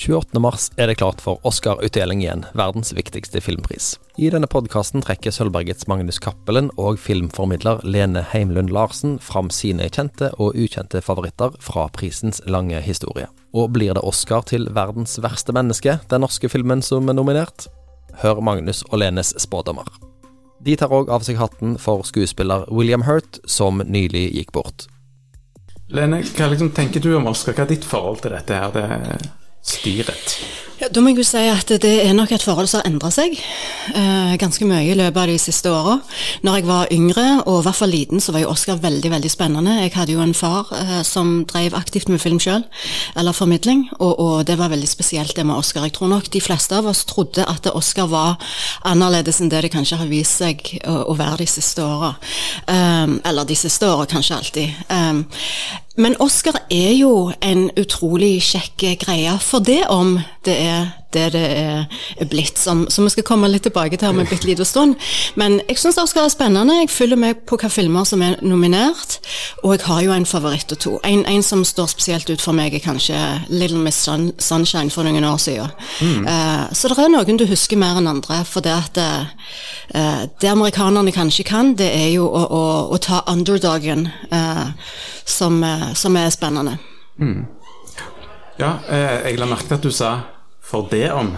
28. mars er det klart for Oscar-utdeling igjen, verdens viktigste filmpris. I denne podkasten trekker Sølvbergets Magnus Cappelen og filmformidler Lene Heimlund Larsen fram sine kjente og ukjente favoritter fra prisens lange historie. Og blir det Oscar til verdens verste menneske, den norske filmen som er nominert? Hør Magnus og Lenes spådommer. De tar òg av seg hatten for skuespiller William Hurt, som nylig gikk bort. Lene, hva liksom tenker du om Oscar? Hva er ditt forhold til dette her? Det styret? Ja, da må jeg jo si at det er nok et forhold som har endra seg eh, ganske mye i løpet av de siste åra. Når jeg var yngre, og i hvert fall liten, så var jo Oscar veldig veldig spennende. Jeg hadde jo en far eh, som drev aktivt med film sjøl, eller formidling, og, og, det var veldig spesielt det med Oscar. Jeg tror nok de fleste av oss trodde at Oscar var annerledes enn det det kanskje har vist seg å, å være de siste åra. Um, eller de siste åra, kanskje alltid. Um, men Oscar er jo en utrolig kjekk greie, for det om det er det det er blitt, som, som vi skal komme litt tilbake til om en bitte liten stund. Men jeg syns Oscar er spennende. Jeg følger med på hvilke filmer som er nominert, og jeg har jo en favoritt og to. En, en som står spesielt ut for meg, er kanskje Little Miss Sun, Sunshine for noen år siden. Mm. Uh, så det er noen du husker mer enn andre, for det at uh, det amerikanerne kanskje kan, det er jo å, å, å ta underdogen. Uh, som, eh, som er spennende. Mm. Ja, eh, jeg la merke til at du sa 'for det om'.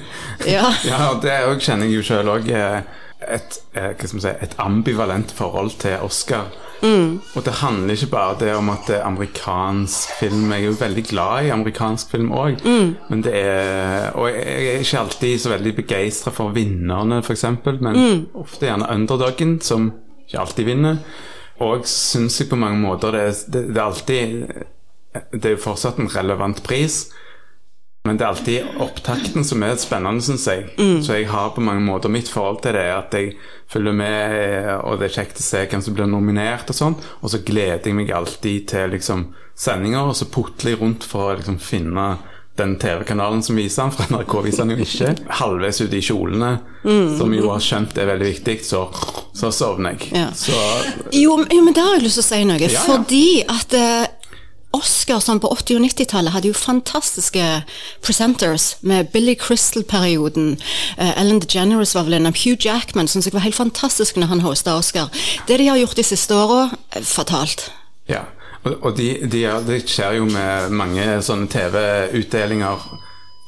ja. ja, det kjenner jeg jo sjøl òg. Eh, et, si, et, ambivalent forhold til Oscar. Mm. Og det handler ikke bare det om at det er amerikansk film. Jeg er jo veldig glad i amerikansk film òg. Mm. Men det er Og jeg er ikke alltid så veldig begeistra for vinnerne, f.eks. Men mm. ofte gjerne underdogen, som ikke alltid vinner Og syns jeg på mange måter det, det, det, er alltid Det er jo fortsatt en relevant pris, men det er alltid opptakten som er spennende, syns jeg. Mm. Så jeg har på mange måter mitt forhold til det at jeg følger med, og det er kjekt å se hvem som blir nominert og sånn. Og så gleder jeg meg alltid til liksom sendinger, og så putler jeg rundt for å liksom finne den TV-kanalen som viser han, for NRK viser han jo ikke. Halvveis ute i kjolene, mm. som jo har skjønt er veldig viktig, så, så sovner jeg. Ja. Så, jo, jo, men der har jeg lyst til å si noe. Ja, ja. Fordi at eh, Oscar sånn på 80- og 90-tallet hadde jo fantastiske presenters med Billy Crystal-perioden. Uh, Ellen DeGeneres var vel en av Hugh Jackman syns jeg var helt fantastisk når han hosta Oscar. Det de har gjort de siste åra, fatalt. Ja. Og, og de, de, det skjer jo med mange sånne TV-utdelinger.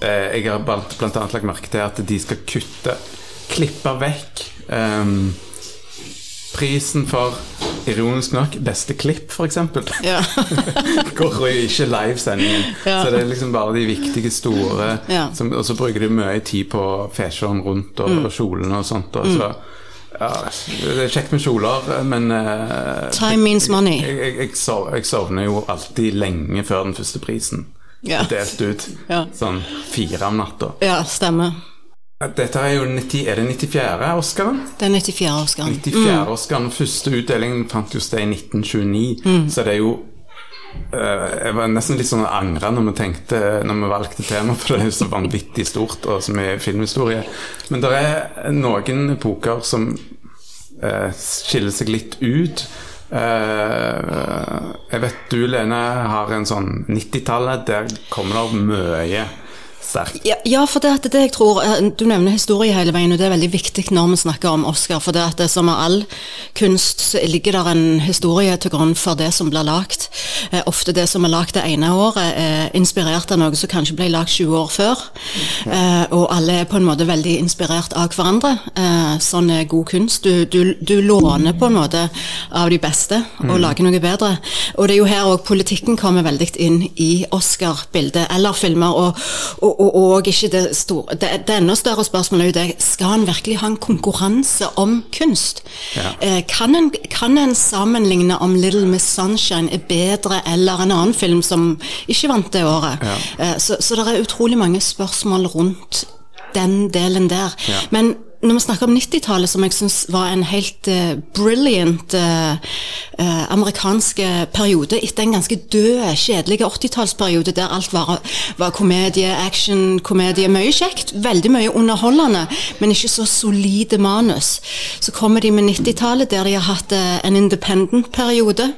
Eh, jeg har blant, annet lagt merke til at de skal kutte, klippe vekk um, prisen for Ironisk nok beste klipp, f.eks. Ja. Går jo ikke livesendingen. Ja. Så det er liksom bare de viktige, store. Ja. Som, og så bruker de mye tid på fashion rundt og, mm. og kjolene og sånt. Og, mm. så ja, det er kjekt med kjoler, men uh, Time means money. Jeg, jeg, jeg, sov, jeg, sovner jo alltid lenge før den første prisen. Ja. Delt ut. Ja. Sånn fire om natta. Ja, stemmer. Dette er jo 90, er det 94. Oscaren? Det er 94. Oscaren. 94 mm. Oscaren. Første utdelingen fant jo sted i 1929, mm. så det er jo Eh, jeg var nesten litt sånn angra når vi tenkte Når vi valgte tema, for det er jo så vanvittig stort og så mye filmhistorie. Men det er noen epoker som uh, skiller seg litt ut. Uh, jeg vet du, Lene, har en sånn 90-tallet. Der kommer det mye sterkt. Ja, ja, for det, er det jeg tror eh, Du nevner historie hele veien, og det er veldig viktig når vi snakker om Oscar. For det at det, som med all kunst, så ligger der en historie til grunn for det som blir lagt. Eh, ofte det som er lagt det ene året, er inspirert av noe som kanskje ble lagt 20 år før. Eh, og alle er på en måte veldig inspirert av hverandre. Eh, sånn er god kunst. Du, du, du, låner på en måte av de beste og mm. lager noe bedre. Og det er jo her òg politikken kommer veldig inn i Oscar-bildet, eller filmer. og, og og, og ikke det store det, det enda større spørsmålet er jo det skal han virkelig ha en konkurranse om kunst. Ja. Eh, kan, en, kan, en, sammenligne om 'Little Miss Sunshine' er bedre eller en annen film som ikke vant det året? Ja. Eh, så, så det er utrolig mange spørsmål rundt den delen der. Ja. Men når vi snakker om 90-tallet, som jeg syns var en helt uh, brilliant uh, uh, amerikansk periode etter en ganske død, kjedelig 80-tallsperiode der alt var, var, komedie, action, komedie, mye kjekt, veldig mye underholdende, men ikke så solide manus. Så kommer de med 90-tallet, der de har hatt en independent-periode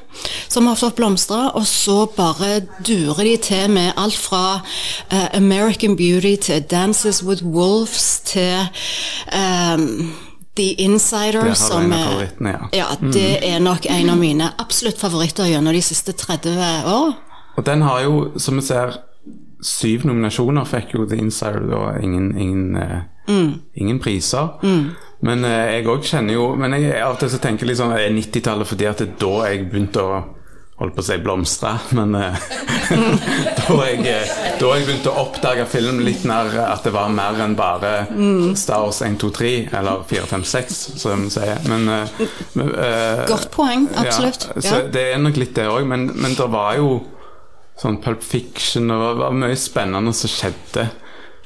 som har fått blomstre, og så bare durer de til med alt fra American Beauty til Dances with Wolves til um, The Insider, som er, ja. ja, det er nok en av mine absolutt favoritter gjennom de siste 30 år. Og den har jo, som vi ser, syv nominasjoner fikk jo The Insider, og ingen, ingen, uh, mm. ingen priser. Mm. Men uh, jeg òg kjenner jo Men jeg, av og til så tenker jeg liksom, er 90-tallet fordi at det er da jeg begynte å holdt på å si blomstre, men eh, da, jeg, da jeg begynte å oppdage film litt mer at det var mer enn bare mm. Star Wars 1, 2, 3 eller 4, 5, 6, som de sier. Men, eh, Godt poeng, absolutt. Ja, så ja. Det er nok litt det òg, men, men det var jo sånn Pulp Fiction og det var mye spennende som skjedde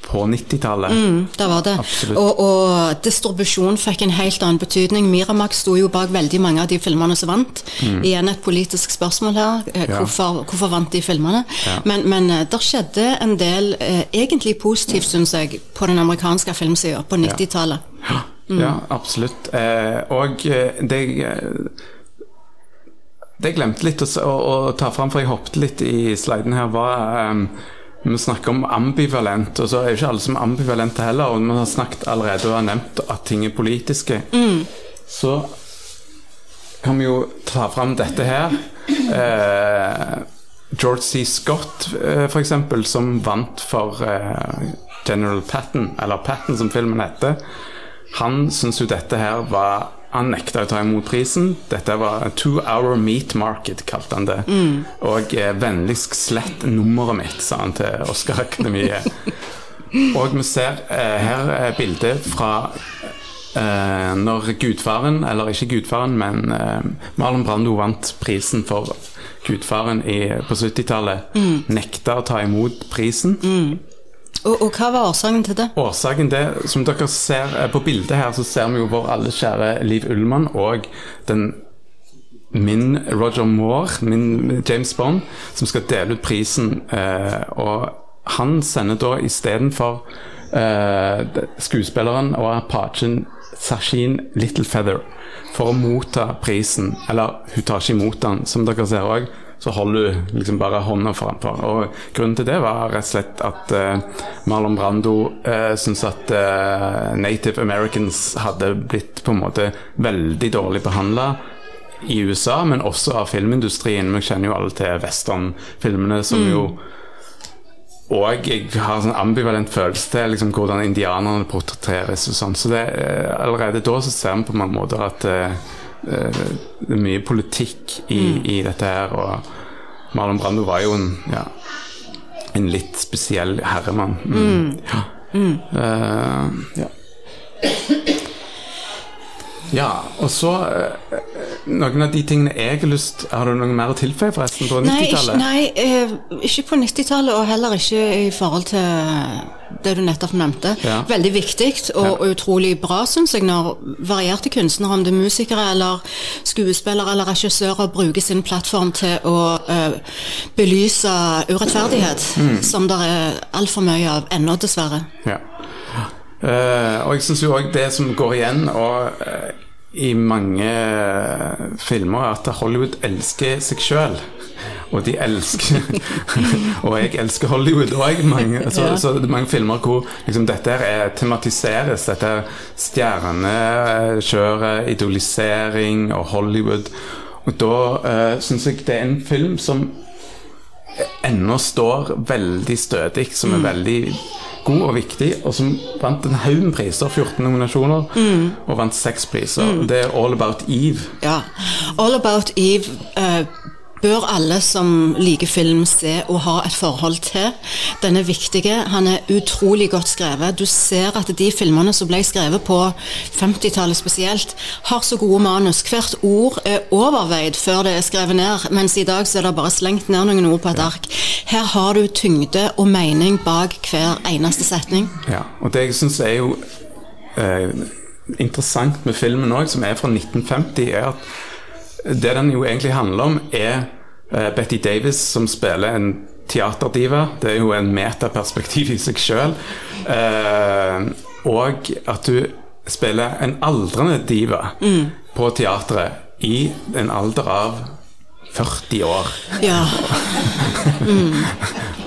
på 90-tallet. Mm, det var det. Og, og, distribusjon fikk en helt annen betydning. Miramax sto jo bak veldig mange av de filmene som vant. Mm. Igjen et politisk spørsmål her. Hvorfor, ja. Hvorfor, vant de filmene? Ja. Men, men eh, det skjedde en del eh, egentlig positivt, syns jeg, på den amerikanske filmsida på 90-tallet. Ja. Mm. ja. absolutt. Eh, og eh, det det jeg glemte litt å, å, å ta fram, for jeg hoppet litt i sliden her, var um, vi snakker om ambivalent, og så er jo ikke alle som er ambivalente heller. Og vi har snakket allerede og har nevnt at ting er politiske. Mm. Så kan vi jo ta fram dette her. Eh, George C. Scott, eh, f.eks., som vant for eh, General Patton, eller Patton som filmen heter. Han syns jo dette her var han nekta å ta imot prisen. Dette var Two Hour Meat Market, kalte han det. Mm. Og eh, vennligst slett nummeret mitt, sa han til Oscar-akademiet. og vi ser eh, her er bildet fra eh, når gudfaren, eller ikke gudfaren, men eh, Marlon Brando vant prisen for gudfaren i, på 70-tallet. Mm. Nekta å ta imot prisen. Mm. Og, og, hva var årsaken til det? Årsaken det, Som dere ser eh, på bildet her, så ser vi jo vår alle kjære Liv Ullmann og den min Roger Moore, min James Bond, som skal dele ut prisen. Eh, og han sender da istedenfor eh, skuespilleren og apachen Sashin Littlefeather for å motta prisen. Eller hun tar ikke imot den, som dere ser òg så holder du liksom bare hånda framfor. Og grunnen til det var rett og slett at uh, Marlon Brando uh, syntes at uh, native americans hadde blitt på en måte veldig dårlig behandla i USA, men også av filmindustrien. Vi kjenner jo alle til westernfilmene som mm. jo og jeg har sånn ambivalent følelse til liksom, hvordan indianerne portretteres og sånn. Så det, allerede da så ser vi på mange måter at det er mye politikk i, mm. i, dette her. Og Marlon Brando var jo en, ja, en litt spesiell herremann. Mm. mm. Ja. Uh, ja. Ja, og så uh, Noen av de tingene jeg har lyst Har du noe mer å tilføye, forresten, på 90-tallet? Nei, ikke, nei, ikke på 90-tallet, og heller ikke i forhold til det du nettopp nevnte. Ja. Veldig viktig og, ja. og utrolig bra, syns jeg, når varierte kunstnere, om det er musikere eller skuespillere eller regissører, bruker sin plattform til å uh, belyse urettferdighet, mm. som det er altfor mye av ennå, dessverre. Ja. Uh, og jeg syns jo òg det som går igjen og, uh, i mange filmer, er at Hollywood elsker seg sjøl og de elsker Og jeg elsker Hollywood òg. Så, ja. så, mange filmer hvor liksom, dette er tematiseres. Dette er stjernekjøret, idolisering og Hollywood. Og da uh, syns jeg det er en film som ennå står veldig stødig, som er mm. veldig god og viktig, og som vant en haug med priser, 14 nominasjoner, mm. og vant seks priser. Mm. Det er All About Eve. Ja. All About Eve uh, bør alle som liker film se og ha et forhold til. Den er viktig. Han er utrolig godt skrevet. Du ser at de filmene som ble skrevet på 50-tallet spesielt, har så gode manus. Hvert ord er overveid før det er skrevet ned, mens i dag så er det bare slengt ned noen ord på et ark. Her har du tyngde og mening bak hver eneste setning. Ja, og det jeg syns er jo eh, interessant med filmen òg, som er fra 1950, er at det den jo egentlig handler om, er uh, Betty Davis som spiller en teaterdiva. Det er jo en metaperspektiv i seg sjøl. Uh, og at du spiller en aldrende diva mm. på teatret i en alder av 40 år. Ja. Mm.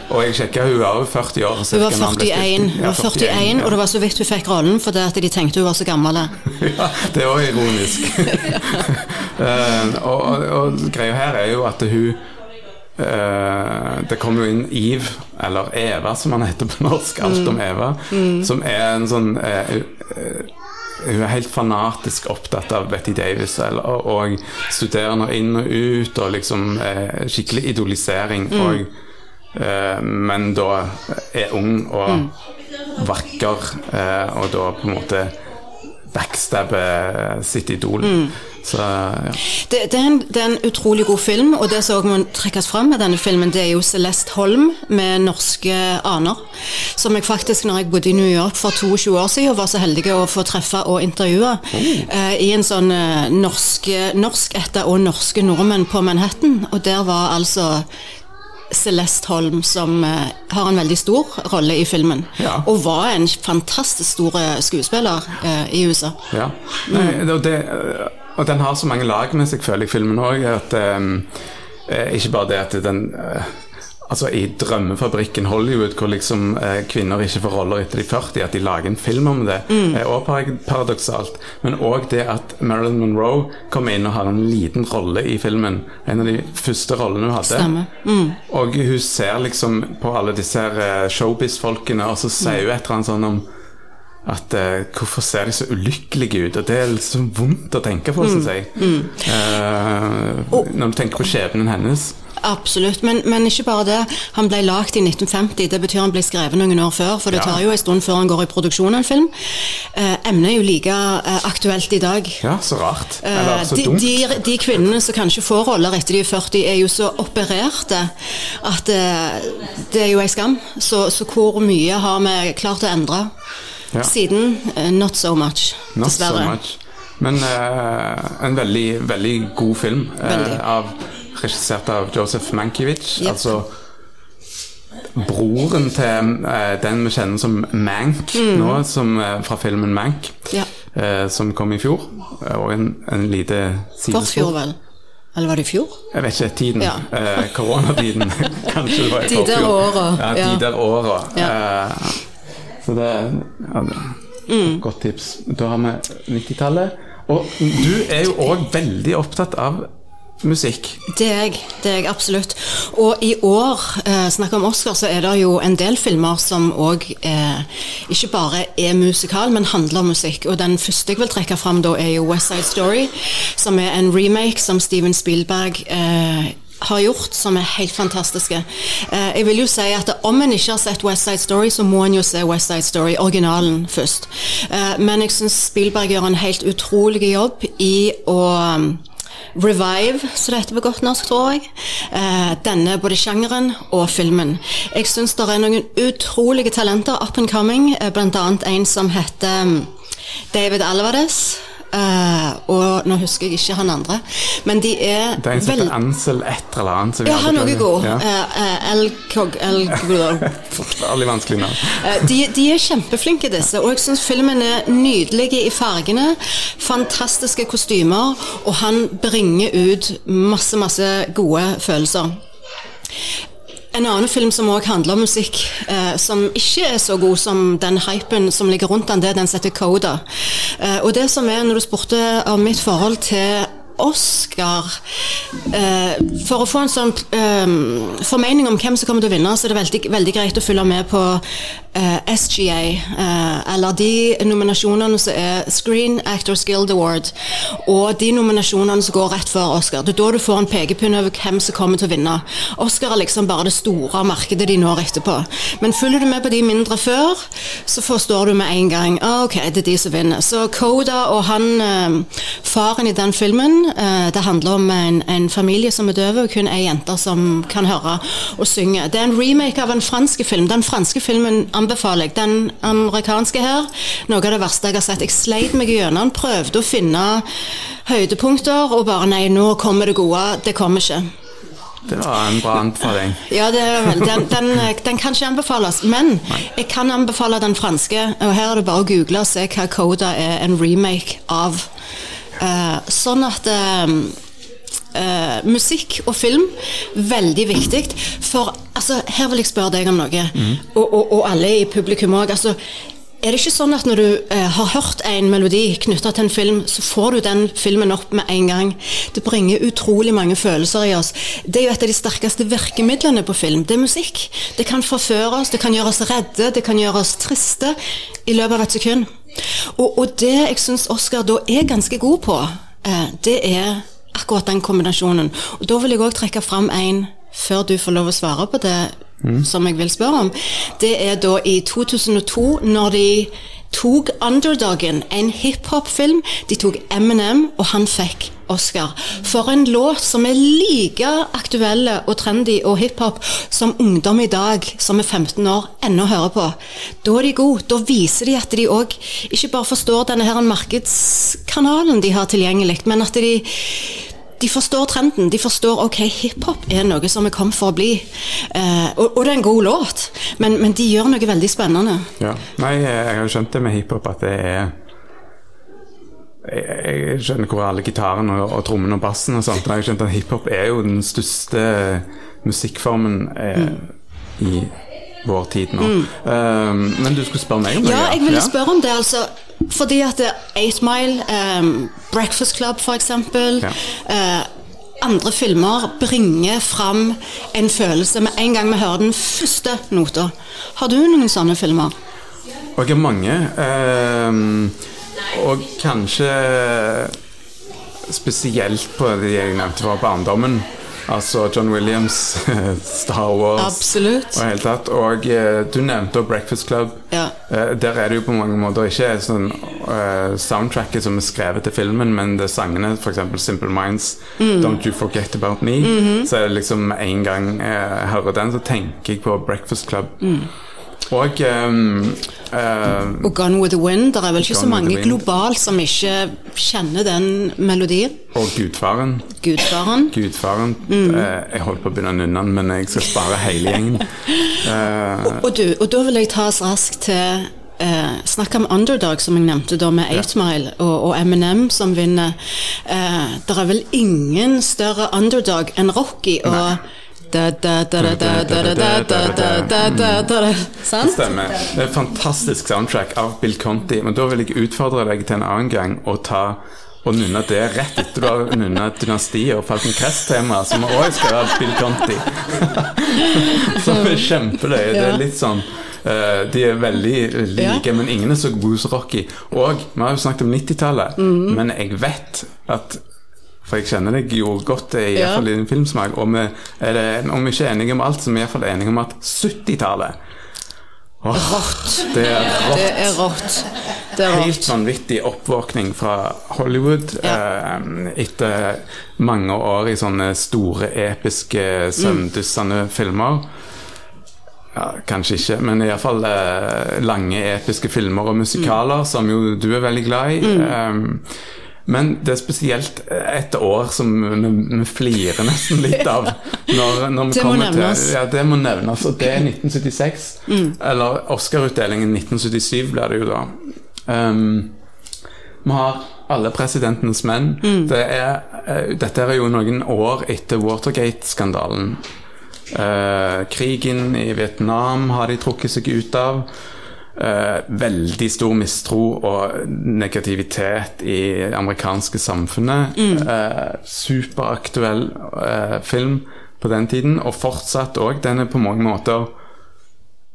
og jeg sjekka hun var jo 40 år. Hun var 41, hun var 41 ja. og det var så vidt hun fikk rollen fordi at de tenkte hun var så gammel. ja, det er òg ironisk. uh, og, og, og greia her er jo at hun uh, Det kommer jo inn Eve, eller Eva som han heter på norsk, alt om mm. Eva, mm. som er en sånn uh, hun er helt fanatisk opptatt av Betty Davis og, og studerer nå inn og ut, og liksom eh, skikkelig idolisering. Mm. Og, eh, men da er ung og mm. vakker, eh, og da på en måte backstabber sitt idol. Mm. Så, ja. det, det, er en, det, er en, utrolig god film, og det som må trekkes fram med denne filmen, det er jo Celeste Holm med norske aner. Som jeg faktisk, når jeg bodde i New York for 22 år siden, var så heldig å få treffe og intervjue oh. eh, i en sånn eh, norsk, etter og norske nordmenn på Manhattan. Og der var altså Celeste Holm, som uh, har en veldig stor rolle i filmen. Ja. Og var en fantastisk stor eh, skuespiller uh, i USA. Ja, Nei, det, det, og den har så mange lag med seg, føler jeg, filmen òg. Um, ikke bare det at den Altså I drømmefabrikken Hollywood, hvor liksom eh, kvinner ikke får roller etter de 40, at de lager en film om det, mm. er også paradoksalt. Men òg det at Marilyn Monroe kommer inn og har en liten rolle i filmen. En av de første rollene hun hadde. Mm. Og hun ser liksom på alle disse showbiz-folkene, og så sier hun et eller annet sånn om at eh, hvorfor ser de så ulykkelige ut? Og det er liksom vondt å tenke på, syns mm. jeg. Mm. Eh, når du tenker på skjebnen hennes. Absolutt, men, men, ikke bare det. Han ble lagd i 1950. Det betyr han ble skrevet noen år før, for det tar jo en stund før han går i produksjon av en film. Eh, emnet er jo like eh, aktuelt i dag. Ja, så rart. Eller så de, dumt. De, de, kvinnene som kanskje får roller etter de er 40, er jo så opererte at eh, det er jo en skam. Så, så hvor mye har vi klart å endre? Ja. Siden not so much, not dessverre. So much. Men uh, en veldig, veldig god film. Uh, av, regissert av Joseph Mankiewicz. Yep. Altså broren til den vi kjenner som Mank mm. nå, som, fra filmen Mank, ja. som kom i fjor. Og en, en lite sidespor. Forfjor, vel? Eller var det i fjor? Jeg vet ikke. Tiden. Ja. Eh, koronatiden. Kanskje det var i forfjor. De åra. Ja, de der åra. Ja. Eh, så det er mm. godt tips. Da har vi 90-tallet. Og du er jo òg veldig opptatt av musikk. Det er jeg. Det er jeg absolutt. Og i år, eh, snakk om Oscar, så er det jo en del filmer som òg eh, ikke bare er musikal, men handler om musikk. Og den første jeg vil trekke fram da, er jo West Side Story, som er en remake som Steven Spielberg eh, har gjort, som er helt fantastiske. Eh, jeg vil jo si at Om en ikke har sett West Side Story, så må en jo se West Side Story, originalen, først. Eh, men jeg syns Spielberg gjør en helt utrolig jobb i å Revive, som det heter på godt norsk, tror jeg. Eh, denne både sjangeren og filmen. Jeg syns det er noen utrolige talenter up and coming, bl.a. en som heter um, David Alvarez. Uh, og nå husker jeg ikke han andre, men de er Det er en som heter Ansel et eller annet. Ja, han er god. Ja. Uh, El Cog... El Veldig vanskelig navn. de, de, er kjempeflinke, disse. Og jeg syns filmen er nydelig i fargene. Fantastiske kostymer. Og han bringer ut masse, masse gode følelser. En annen film som òg handler om musikk, eh, som ikke er så god som den hypen som ligger rundt den, det er den som heter Coda. Eh, og det som er, når du spurte om mitt forhold til Oscar eh, For å få en sånn eh, formening om hvem som kommer til å vinne, så er det veldig, veldig greit å følge med på eh, SGA, eh, eller de nominasjonene som er Screen Actors Guild Award, og de nominasjonene som går rett før Oscar. Det er da du får en pekepinn over hvem som kommer til å vinne. Oscar er liksom bare det store markedet de når etterpå. Men følger du med på de mindre før, så forstår du med en gang ah, ok, det er de som vinner. Så Koda og han, eh, faren i den filmen Eh, det handler om en, en familie som er døve, og kun ei jente som kan høre og synge. Det er en remake av en fransk film. Den franske filmen anbefaler jeg. Den amerikanske her, noe av det verste jeg har sett. Jeg sleit meg gjennom, prøvde å finne høydepunkter, og bare nei, nå kommer det gode. Det kommer ikke. Det var en bra anbefaling. Ja, det. Den, den, den, kan ikke anbefales. Men jeg kan anbefale den franske. Og her er det bare å google og se hva Coda er en remake av. Uh, sånn at uh, musikk og film, veldig viktig. For altså, her vil jeg spørre deg om noe, mm. og, og, og, alle i publikum òg. Altså, er det ikke sånn at når du eh, har hørt en melodi knytta til en film, så får du den filmen opp med en gang? Det bringer utrolig mange følelser i oss. Det er jo et av de sterkeste virkemidlene på film. Det er musikk. Det kan forføre oss, det kan gjøre oss redde, det kan gjøre oss triste i løpet av et sekund. Og, og det jeg syns Oscar da er ganske god på, eh, det er akkurat den kombinasjonen. Og da vil jeg òg trekke fram en før du får lov å svare på det, mm. som jeg vil spørre om, det er da i 2002, når de tok Underdogen, en hiphop-film. De tok Eminem, og han fikk Oscar. For en låt som er like aktuelle og trendy og hiphop som ungdom i dag, som er 15 år, ennå hører på. Da er de gode. Da viser de at de òg ikke bare forstår denne her markedskanalen de har tilgjengelig, men at de de forstår trenden. De forstår ok, hiphop er noe som er kommet for å bli. Eh, og, og, det er en god låt, men, men, de gjør noe veldig spennende. Ja. Nei, jeg har skjønt det med hiphop at det er jeg skjønner hvor alle gitarene og, og trommene og bassen og sånt. Jeg skjønte at hiphop er jo den største musikkformen eh, mm. i vår tid nå. Mm. Um, men du skulle spørre meg om det? Ja, jeg ville spørre om det. altså fordi at Eight Mile, um, Breakfast Club f.eks. Ja. Uh, andre filmer bringer fram en følelse med en gang vi hører den første nota. Har du noen sånne filmer? Og jeg har mange. Um, og kanskje spesielt på de jeg nevnte fra barndommen. Altså John Williams, Star Wars Absolutt. og hele tatt. Og uh, du nevnte Breakfast Club. Ja. Uh, der er det jo på mange måter ikke sånn uh, soundtracket som er skrevet til filmen, men det er sangene, f.eks. Simple Minds, mm. Don't You Forget About Me. Mm -hmm. Så er det liksom en gang jeg hører den, så tenker jeg på Breakfast Club. Mm. Og um, uh, Og Gone with the Wind. Det er vel ikke så mange globalt som ikke kjenner den melodien. Og Gudfaren. Gudfaren. Gudfaren. Mm. Uh, jeg holdt på å begynne å nynne den, men jeg skal spare hele gjengen. Uh, og, og, du, og da vil jeg ta oss raskt til Eh, Snakk om underdog, som jeg nevnte da med 8 Mile, og, og Eminem som vinner. Eh, det er vel ingen større underdog enn Rocky. og Sant? Stemmer. Det er et fantastisk soundtrack av Bill Conti. Men da vil jeg utfordre deg til en annen gang å ta og nunne det rett etter du har nunnet Dynastiet og Falcon Crest-tema, som òg skal være Bill Conti. som er kjempeløye. Det er litt sånn Uh, de er veldig like, ja. men ingen er så gode som Rocky. Og vi har jo snakket om 90-tallet, mm. men jeg vet at for jeg kjenner deg jo godt, i hvert fall i din filmsmak. Og vi er det, om vi ikke er enige om alt, så er vi iallfall enige om at 70-tallet Rått. Det er rått. Det er rått. Det er Helt vanvittig oppvåkning fra Hollywood ja. eh, etter mange år i sånne store, episke, søvndyssende mm. filmer. Ja, kanskje ikke, men iallfall eh, lange, episke filmer og musikaler, mm. som jo du er veldig glad i. Mm. Um, men det er spesielt et år som vi, vi flirer nesten litt av. Når, når det må nevnes. Til, ja, det må nevnes. Og det er 1976. Mm. Eller Oscar-utdelingen 1977 blir det jo da. Um, vi har alle presidentens menn. Mm. Det er, uh, dette er jo noen år etter Watergate-skandalen. Uh, krigen i Vietnam har de trukket seg ut av. Uh, veldig stor mistro og negativitet i det amerikanske samfunnet. Mm. Uh, superaktuell uh, film på den tiden, og fortsatt òg. Den er på mange måter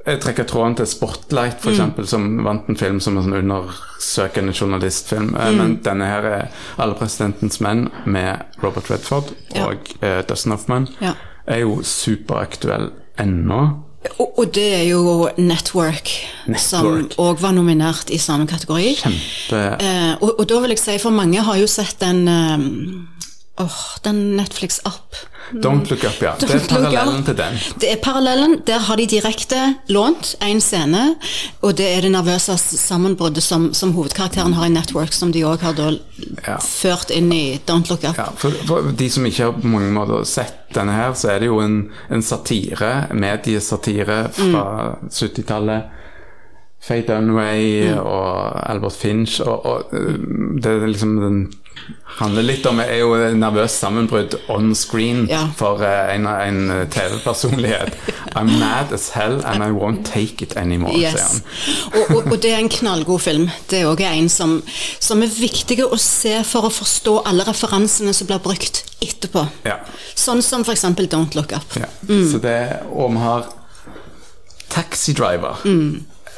Jeg trekker tråden til Spotlight, f.eks., mm. som vant en film som en sånn undersøkende journalistfilm. Mm. Men denne her er 'Alle presidentens menn' med Robert Redford ja. og Dustin Hoffman. Ja. Er jo superaktuell ennå. Og, og det er jo Network, som Network. òg var nominert i samme kategori. Kjempe Eh, og, og da vil jeg si, for mange har jo sett den eh, Åh, den Netflix-app. Don't Look Up, ja. Det er parallellen til den. Det er parallellen. Der har de direkte lånt en scene, og det er det nervøse sammenbruddet som, som hovedkarakteren har i Network, som de òg har da Ja. ført inn i Don't Look Up. Ja, for, for de som ikke har på mange måter sett denne her, så er det jo en, en satire, mediesatire fra 70-tallet. Faye Dunway og Albert Finch, og, og uh, det er liksom den handler litt om er jo nervøst sammenbrudd on screen Ja. for uh, en, en TV-personlighet. I'm mad as hell and I won't take it anymore, sier han. Og, og, og det er en knallgod film. Det er òg en som, som er viktig å se for å forstå alle referansene som blir brukt etterpå. Ja. Sånn som f.eks. Don't Look Up. Ja. Så det, og vi har Taxi Driver.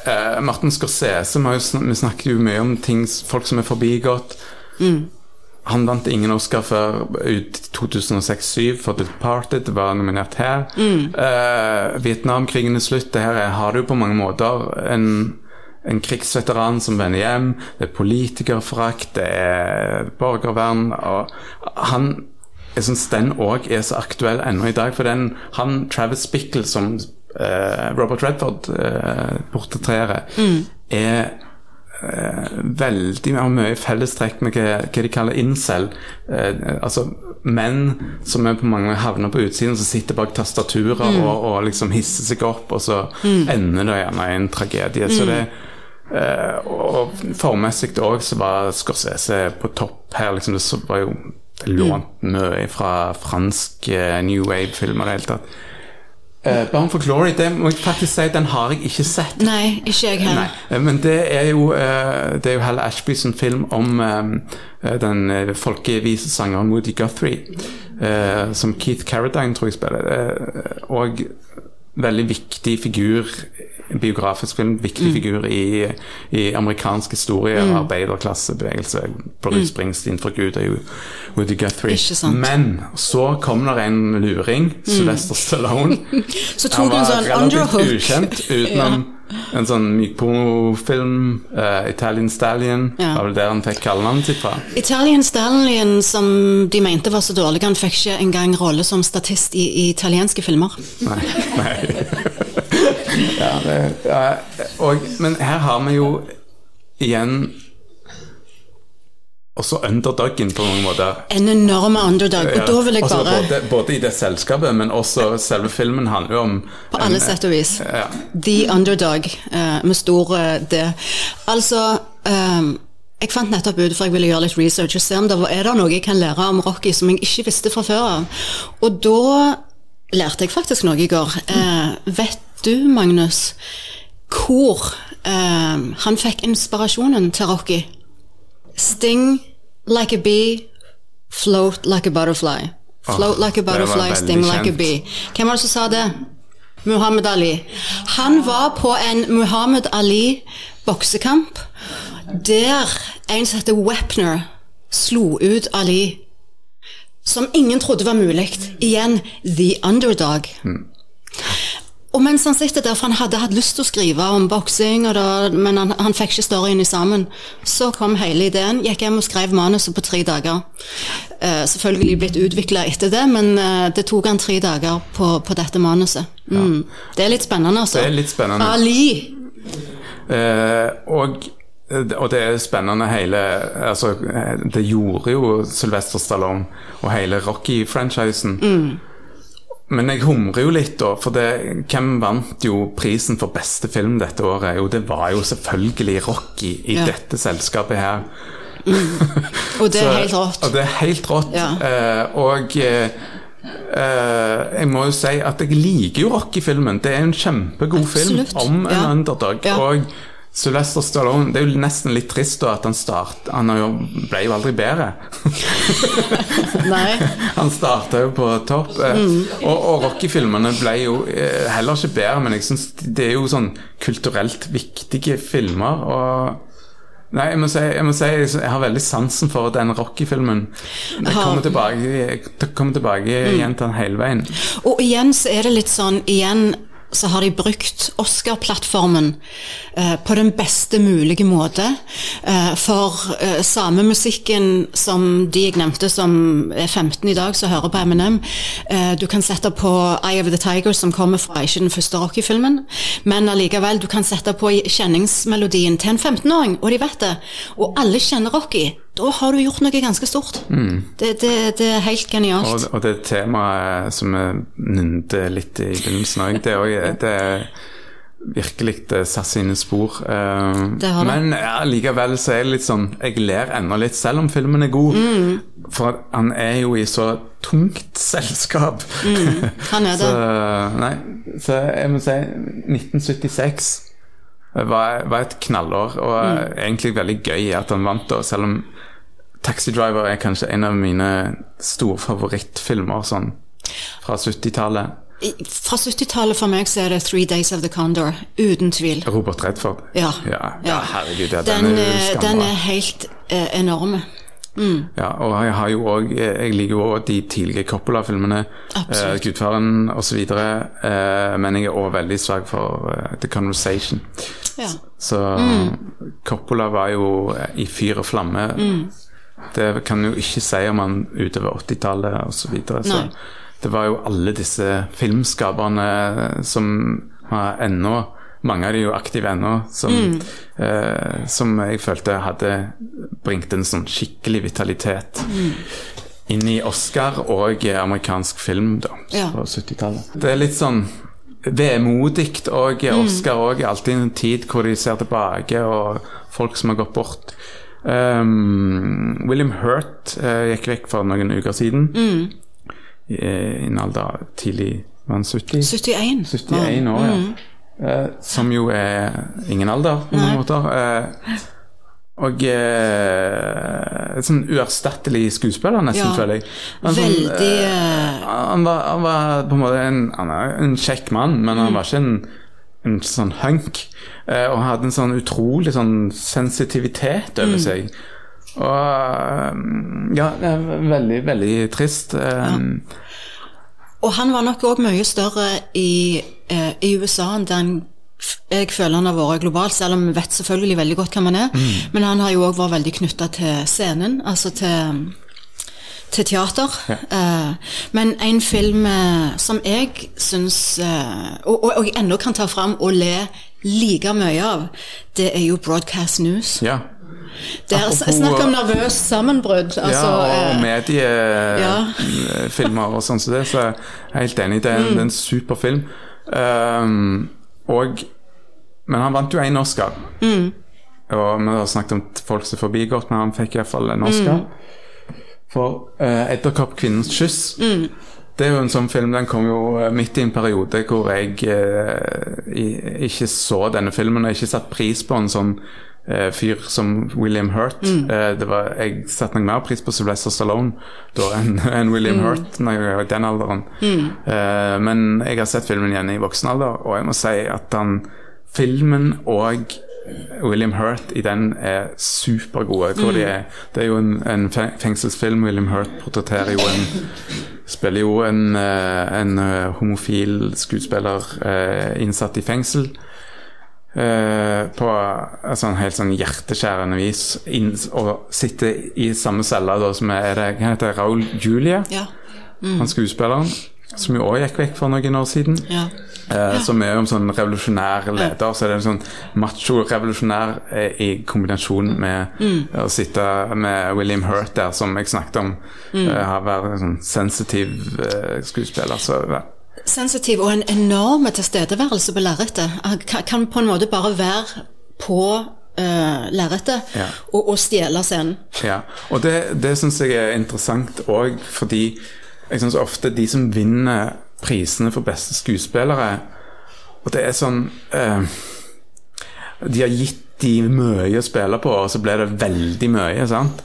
Eh, Martin Scorsese, vi, snak, vi snakker jo mye om ting, folk som er forbigått. Han vant ingen Oscar før ut 2006-2007 for The Departed, var nominert her. Eh, Vietnamkrigen er slutt. Det her er, har du på mange måter en, en krigsveteran som vender hjem. Det er politikerforakt, det er borgervern. Og han jeg syns den òg er så aktuell ennå i dag. For den, han Travis Bickle som eh, Robert Redford eh, portretterer, er eh, veldig har mye fellestrekk med hva, hva de kaller incel. Eh, altså menn som er på mange havner på utsiden, som sitter bak tastaturer og, og liksom hisser seg opp, og så ender det gjerne i en tragedie. Så det Eh, og formessig òg så var Scorsese på topp her. Liksom, det var jo lånt mye fra fransk eh, New Wave-filmer i det hele tatt. Eh, Bound for Glory, det må jeg faktisk si, den har jeg ikke sett. Nei, ikke jeg heller. eh, men det er jo uh, Det er jo Hal Ashby sin film om eh, den folkevise sangeren Woody Guthrie, uh, som Keith Carradine tror jeg spiller. og veldig viktig figur biografisk film, viktig Mm. figur i, i amerikansk historie, arbeiderklassebevegelse. Bruce Springsteen for Gud er jo Woody Guthrie. Mm. Mm. Men så kom der en luring, Sylvester Stallone. Så Han tok en var sånn relativt ukjent utenom en sånn mykpornofilm, uh, Italian Stallion, Ja. var vel der han fikk kallenavnet sitt fra. Italian Stallion, som de mente var så dårlig, han fikk ikke engang rolle som statist i, i italienske filmer. Nei. nei. ja, det, ja, og, men her har vi jo igjen også underdoggen på mange måter. En enorme underdog. Og da vil jeg Også bare både, både i det selskapet, men også selve filmen handler jo om På alle sett og vis. Ja. The Underdog, eh, med stor eh, D. Altså um, Jeg fant nettopp ut, for jeg ville gjøre litt research, og se om det var, er det noe jeg kan lære om Rocky som jeg ikke visste fra før av. Og da lærte jeg faktisk noe i går. Uh, vet du, Magnus, hvor eh, han fikk inspirasjonen til Rocky? Sting like a bee, float like a butterfly. Float like a butterfly, sting like a bee. Hvem var det som sa det? Muhammad Ali. Han var på en Muhammad Ali-boksekamp der en som heter Wepner slo ut Ali. Som ingen trodde var mulig. Igjen the underdog. Og mens han sitter der, for han hadde hatt lyst til å skrive om boksing, men han, han fikk ikke storyen i sammen, så kom hele ideen. Gikk hjem og skrev manuset på tre dager. Uh, selvfølgelig blitt utvikla etter det, men uh, det tok han tre dager på, på dette manuset. Mm. Det er litt spennende, altså. Det er litt spennende. Ali! Uh, og, og det er spennende hele altså, Det gjorde jo Sylvester Stallone og hele Rocky-franchisen. Men jeg humrer jo litt, da, for det, hvem vant jo prisen for beste film dette året? Jo, det var jo selvfølgelig Rocky i Ja. dette selskapet her. Og det er Så- helt rått. Og det er helt rått. Ja. Eh, og eh, eh, jeg må jo si at jeg liker jo Rocky-filmen. Det er en kjempegod film om en Ja. underdog. Og Sylvester Stallone Det er jo nesten litt trist da at han start Han jo, ble jo aldri bedre. Nei. Han starta jo på topp. eh, Mm. Og, og Rocky-filmene ble jo eh, heller ikke bedre, men jeg syns det er jo sånn kulturelt viktige filmer. Og Nei, jeg må si jeg, må si, jeg har veldig sansen for den Rocky-filmen. Jeg kommer tilbake, jeg kommer tilbake Mm. igjen til den hele veien. Og igjen så er det litt sånn Igjen så har de brukt Oscar-plattformen eh, på den beste mulige måte. Eh, for eh, samemusikken som de jeg nevnte, som er 15 i dag, som hører på Eminem eh, Du kan sette på Eye of the Tiger, som kommer fra ikke den første Rocky-filmen, men allikevel, du kan sette på kjenningsmelodien til en 15-åring, og de vet det. Og alle kjenner Rocky. Da har du gjort noe ganske stort. Det, det, det er helt genialt. Og, og det temaet som vi nynte litt i begynnelsen òg, det, det er virkelig det satt sine spor. Eh, men ja, likevel så er det litt sånn Jeg ler ennå litt, selv om filmen er god. Mm. For han er jo i så tungt selskap. Mm, han er det. så, nei, så jeg må si 1976 var, var et knallår, og Mm. egentlig veldig gøy at han vant, da, selv om Taxi Driver er kanskje en av mine store favorittfilmer sånn fra 70-tallet. Fra 70-tallet for meg så er det Three Days of the Condor, uten tvil. Robert Redford. Ja. ja, ja herregud. Ja, den, den, er eh, den er helt eh, enorm. Ja, og jeg har jo også, Jeg liker jo også de tidlige Coppola-filmene. Eh, Gudfaren osv. Eh, men jeg er også veldig svak for uh, The Conversation. Ja. Så Coppola var jo i fyr og flamme. Det kan jo ikke si om han utover 80-tallet osv. Så, videre. så det var jo alle disse filmskaperne som har ennå mange av de er jo aktive ennå, som, eh, som jeg følte hadde bringt en sånn skikkelig vitalitet inn i Oscar og amerikansk film da, Ja. på 70-tallet. Det er litt sånn vemodig, og Oscar òg er alltid en tid hvor de ser tilbake, og folk som har gått bort. Um, William Hurt uh, gikk vekk for noen uker siden. I, I en alder tidlig var han 70? 71. 71 år, ja. uh, som jo er ingen alder, på noen måter. Eh, og eh, sånn uerstattelig skuespiller, nesten, Ja. føler jeg. Han, Veldig eh, eh, han, var, han var på en måte en, han en kjekk mann, men han var ikke en, en sånn hunk. Eh, og han hadde en sånn utrolig sånn sensitivitet over seg. Og eh, ja, veldig, veldig trist. Eh, Og han var nok òg mye større i, i USA enn den f- jeg føler han har vært globalt, selv om vi vet selvfølgelig veldig godt hvem han er. Men han har jo òg vært veldig knytta til scenen, altså til, til teater. Eh, men en film eh, som jeg syns eh, og, og, og jeg ennå kan ta fram og le like mye av, det er jo Broadcast News. ja. Er Apropos- snakk om nervøst sammenbrudd. Altså, ja, og mediefilmer ja. og sånn som det, så jeg er helt enig. Det er en, det er en super film. Um, og Men han vant jo én Oscar. Og vi har snakket om folk som forbigått, men han fikk iallfall en Oscar. For uh, 'Edderkoppkvinnens kyss' Det er jo en sånn film, Den kom jo eh, midt i en periode hvor jeg eh, ikke så denne filmen, og ikke satt pris på en sånn fyr som William Hurt. Eh, det var, jeg satte nok mer pris på Sylvester Stallone da enn en William Hurt når jeg var i den alderen. Eh, men jeg har sett filmen igjen i voksen alder, og jeg må si at han, filmen og William Hurt i den er supergode. Hvor de er, det er jo en, en fengselsfilm. William Hurt portretterer jo en Spiller jo en, eh, en eh, homofil skuespiller eh, innsatt i fengsel. Eh, på et sånn helt sånn hjerteskjærende vis. Inn, og sitte i samme celle da, som er det, hva heter det, Raúl Julia, ja. han skuespilleren. Som jo òg gikk vekk for noen år siden. ja. Eh, Som er jo en sånn revolusjonær leder. Så er det en sånn macho-revolusjonær eh, i kombinasjon med å sitte med William Hurt der, som jeg snakket om. eh, har vært en sånn sensitiv skuespiller. Så. Sensitiv og en enorm tilstedeværelse på lerretet. Han kan, på en måte bare være på uh, lerretet Ja. og, og stjele scenen. ja. Og det, det syns jeg er interessant òg, fordi jeg syns ofte de som vinner prisene for beste skuespillere Og det er sånn uh, De har gitt de mye å spille på, og så ble det veldig mye. sant?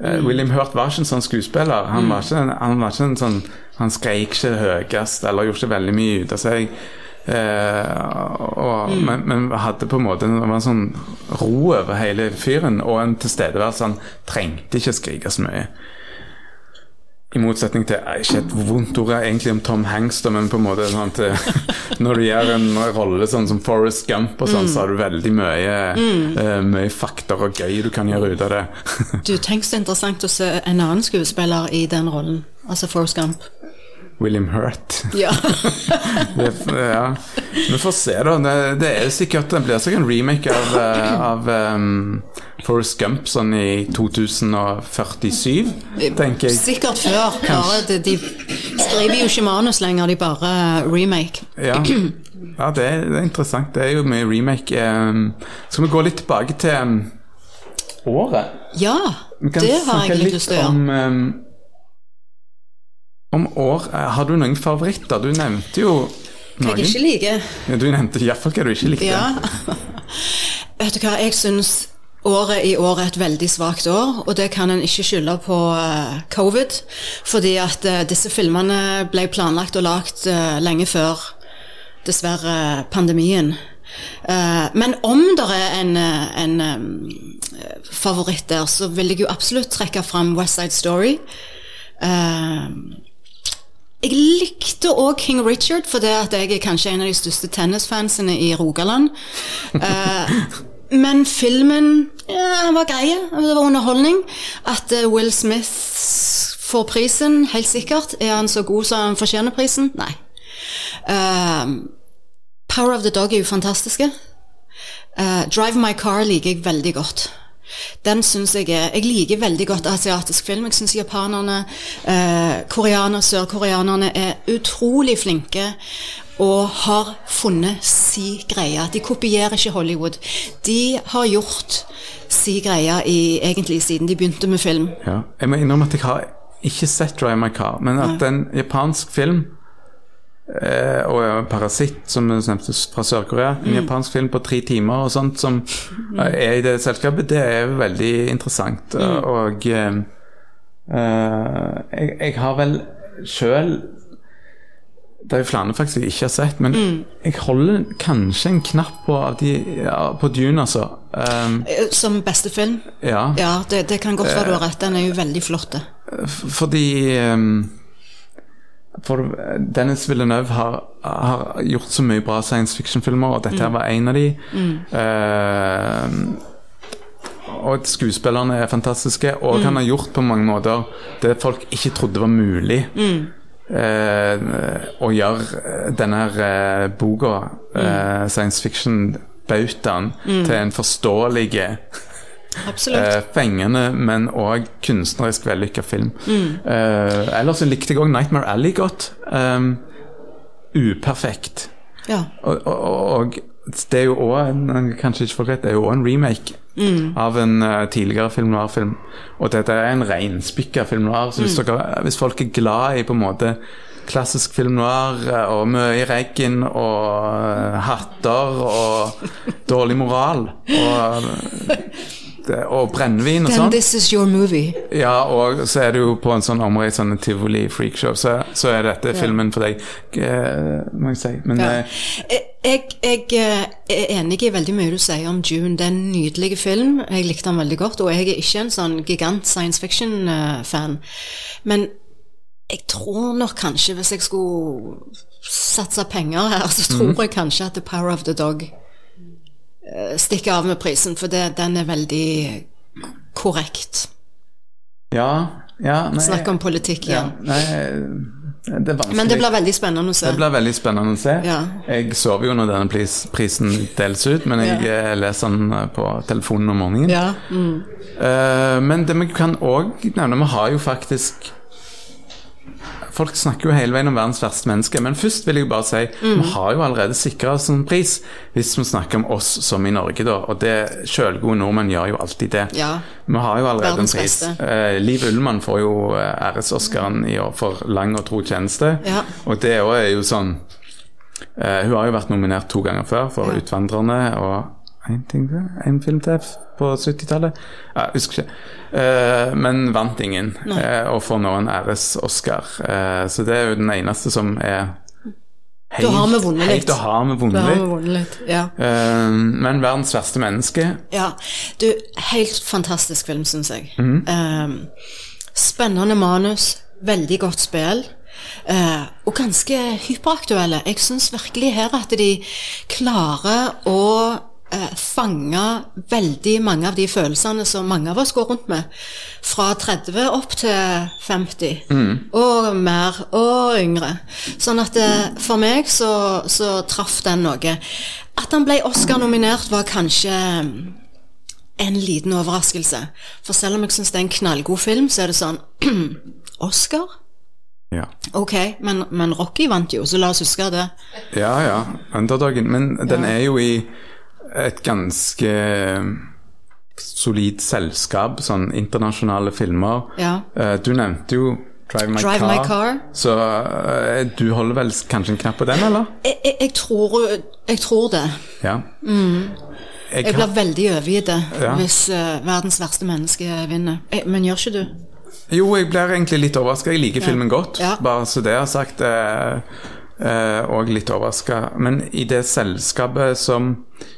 Eh, William Hurt var ikke en sånn skuespiller. Han var ikke han var ikke en sånn Han skreik ikke høyest eller gjorde ikke veldig mye ut av seg. Eh, og, men, men hadde på en måte det var en sånn ro over hele fyren, og en tilstedeværelse. Han trengte ikke skrike så mye. I motsetning til eh, Ikke et vondt ord egentlig om Tom Hanks, da, men på en måte sånn at eh, når du gjør en rolle sånn som Forest Gump, og sånn, så har du veldig mye, eh, mye fakter og gøy du kan gjøre ut av det. Du, tenk så interessant å se en annen skuespiller i den rollen. Altså Forrest Gump. William Hurt. Ja. Det, ja. Vi får se, da. Det, det er sikkert Det blir sikkert en remake av, av um, Forrest Gump sånn i 2047, tenker jeg. Sikkert før. Bare de, de skriver jo ikke manus lenger, de bare remake. Ja, ja det, er, det er interessant. Det er jo mye remake. Skal vi gå litt tilbake til året? Ja, det har jeg litt lyst til å gjøre. om, om år. Eh, Har du noen favoritter? Du nevnte jo noen. Hva jeg ikke liker. Ja, du nevnte iallfall hva du ikke likte. Ja. Vet du hva, jeg syns året i år er et veldig svakt år, og det kan en ikke skylde på eh, covid, fordi at eh, disse filmene ble planlagt og lagt eh, lenge før, dessverre, pandemien. Men om det er en, en favoritt der, så vil jeg jo absolutt trekke fram West Side Story. Jeg likte òg King Richard, for det at jeg er kanskje en av de største tennisfansene i Rogaland. Men filmen ja, var grei. Det var underholdning. At eh, Will Smith får prisen, helt sikkert. Er han så god som han fortjener prisen? Nei. Eh, Power of the Dog er jo fantastiske. Uh, Drive My Car liker jeg veldig godt. Den synes jeg er Jeg liker veldig godt asiatisk film. Jeg syns japanerne, eh, koreanere, sørkoreanerne er utrolig flinke og har funnet si greie. De kopierer ikke Hollywood. De har gjort si greie i, egentlig siden de begynte med film. Ja. Jeg må innrømme at jeg har ikke sett Drive My Car, men at en japansk film eh, og Parasitt, som vi nevnte fra Sør-Korea, en japansk film på tre timer og sånt som mm. er i det selskapet, det er veldig interessant. Og eh, eh, jeg, jeg har vel sjøl det er jo flere faktisk jeg ikke har sett, men jeg holder kanskje en knapp på, av de, ja, på Dune, altså. Um, Eh, Som beste film. ja. Ja, det, det kan godt være du har rett. Den er jo veldig flott. Fordi um, For Dennis Villeneuve har, har gjort så mye bra science fiction-filmer, og dette her var en av de. Ehm, og skuespillerne er fantastiske, og han har gjort på mange måter det folk ikke trodde var mulig. Eh, å gjøre denne her eh, boka, eh, science fiction-bautaen, til en forståelig Absolutt. Eh, fengende, men òg kunstnerisk vellykka film. Eh, ellers likte jeg òg Nightmare Alley godt. Um, uperfekt. ja. Og, og, og det er jo òg Kanskje ikke folk vet, det er jo også en remake av en uh, tidligere film noir-film. Og dette er en reinspikka film noir. Så hvis, dere, hvis folk er glad i på en måte klassisk film noir eh, og mye regn og uh, hatter og dårlig moral og, og brennevin og Then sånn this is your movie. ja, og så er det jo på en sånn omreist sånn tivoli freakshow, så, så er dette filmen for deg, uh, må jeg si. Men Ja. eh, Jeg, jeg eh, er enig i veldig mye du sier om June. Det er en nydelig film. Jeg likte den veldig godt. Og jeg er ikke en sånn gigant science fiction-fan. Men jeg tror nok kanskje, hvis jeg skulle satse penger her, så tror Mhm. jeg kanskje at The Power of the Dog eh, stikker av med prisen. For det, den er veldig korrekt. ja, ja nei, Snakk om politikk ja, igjen. nei, det. Men det blir veldig spennende å se. Det blir veldig spennende å se. Ja. Jeg sover jo når denne pris, prisen deles ut, men jeg Ja. eh, leser den eh, på telefonen om morgenen. Ja. Mm. Men det vi kan òg nevne, vi har jo faktisk Folk snakker jo hele veien om verdens verste menneske, men først vil jeg bare si Mm. vi har jo allerede sikra oss en pris, hvis vi snakker om oss som i Norge, da. Og det sjølgode nordmenn gjør jo alltid det. Ja. Vi har jo allerede Verdens en pris. Eh, Liv Ullmann får jo eh, æres-Oscaren i år for lang og tro tjeneste. Ja. Og det òg er jo sånn eh, Hun har jo vært nominert to ganger før for Ja. 'Utvandrerne' og en ting til, en film til på 70-tallet. Jeg husker ikke. Uh, men vant ingen, uh, og får nå en æres-Oscar. Uh, så det er jo den eneste som er Da har vi vunnet helt litt. Da har vi vunnet litt. Ja. Men 'Verdens verste menneske' Ja, du, helt fantastisk film, syns jeg. Mm Ehm, spennende manus, veldig godt spill. Uh, og ganske hyperaktuelle. Jeg syns virkelig her at de klarer å eh, fange veldig mange av de følelsene som mange av oss går rundt med. Fra 30 opp til 50. Og mer, og yngre. Sånn at eh, for meg så, så traff den noe. At han ble Oscar-nominert, var kanskje mm, en liten overraskelse. For selv om jeg syns det er en knallgod film, så er det sånn Oscar? Ja. Ok, men, men Rocky vant jo, så la oss huske det. ja, ja. Underdogen. Men den Ja. er jo i et ganske solid selskap, sånn internasjonale filmer. Ja. Eh, Du nevnte jo Drive My Drive Car. My Car. Så eh, du holder vel kanskje en knapp på den, eller? Jeg, jeg, jeg, tror, jeg tror det. Ja. Mm. Jeg blir veldig overgitt Ja. hvis uh, verdens verste menneske vinner. Eh, men gjør ikke du? Jo, jeg blir egentlig litt overraska. Jeg liker filmen godt, Ja. bare så det er sagt. Uh, uh, og litt overraska. Men i det selskapet som eh,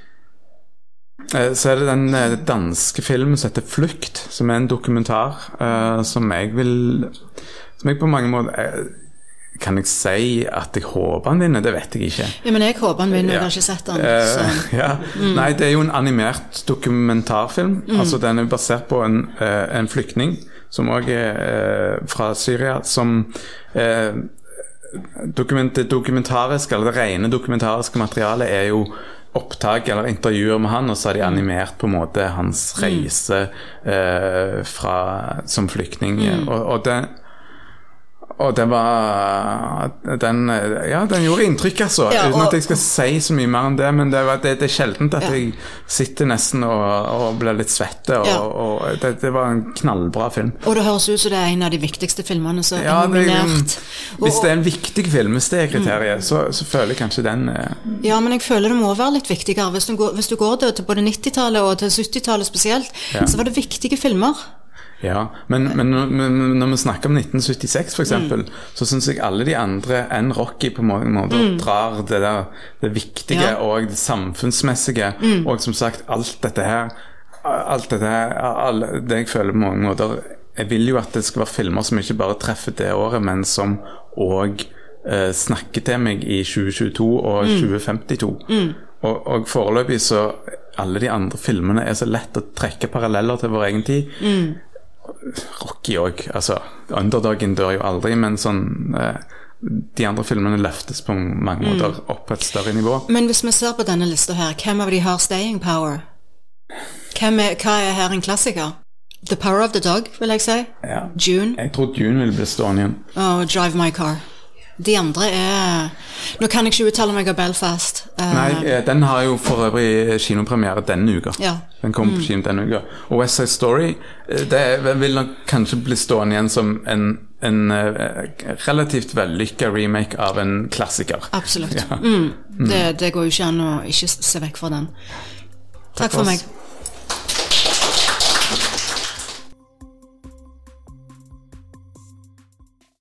Så er det den eh, danske filmen som heter 'Flukt', som er en dokumentar eh, som jeg vil Som jeg på mange måter eh, Kan jeg si at jeg håper han vinner? Det vet jeg ikke. Ja, men jeg håper han vinner. Jeg Ja. har ikke sett han. Uh, ja. mm. Nei, det er jo en animert dokumentarfilm. Altså Den er basert på en, eh, en flyktning som òg er eh, fra Syria, som eh, dokument, Det dokumentariske, eller det rene dokumentariske materialet er jo opptak eller intervjuer med han, og så har de animert på en måte hans reise eh, fra, som flyktning. Og, og det og den var den, Ja, den gjorde inntrykk, altså. Ja, Uten at jeg skal si så mye mer enn det. Men det, var, det, det er sjeldent at Ja. jeg sitter nesten og, og blir litt svette. Og, Ja. og det, det var en knallbra film. Og det høres ut som det er en av de viktigste filmene som Ja, er nominert. hvis det er en viktig film, hvis det er kriteriet, så, så føler jeg kanskje den eh, Ja, men jeg føler det må være litt viktigere. Hvis du går, hvis du går til, både 90-tallet og til 70-tallet spesielt, så var det viktige filmer. Ja, men, men, men når vi snakker om 1976 f.eks., Mm. så syns jeg alle de andre enn Rocky på mange måter drar det der det viktige Mm. Ja. Mm. og det samfunnsmessige. Og som sagt, alt dette her Alt dette her alle, Det jeg føler på mange måter Jeg vil jo at det skal være filmer som ikke bare treffer det året, men som òg eh, snakker til meg i 2022 og Mm. 2052. Og, og foreløpig så Alle de andre filmene er så lett å trekke paralleller til vår egen tid. Rocky òg. Altså, underdogen dør jo aldri, men sånn eh, De andre filmene løftes på mange måter opp på et større nivå. Men hvis vi ser på denne lista her, hvem av de har staying power? Er, hva er her en klassiker? The Power of the Dog, vil jeg si. Ja. June Jeg tror June vil bli stående igjen. og Drive My Car. De andre er Nå kan jeg ikke uttale meg om Belfast. Eh, Nei, eh, den har jo for øvrig kinopremiere denne uka. Ja. Den kommer på kino denne uka. Og West Side Story eh, det vil nok kanskje bli stående igjen som en, en relativt vellykka remake av en klassiker. Absolutt. Ja. Mm. Det, det går jo ikke an å ikke se vekk fra den. Takk for for meg.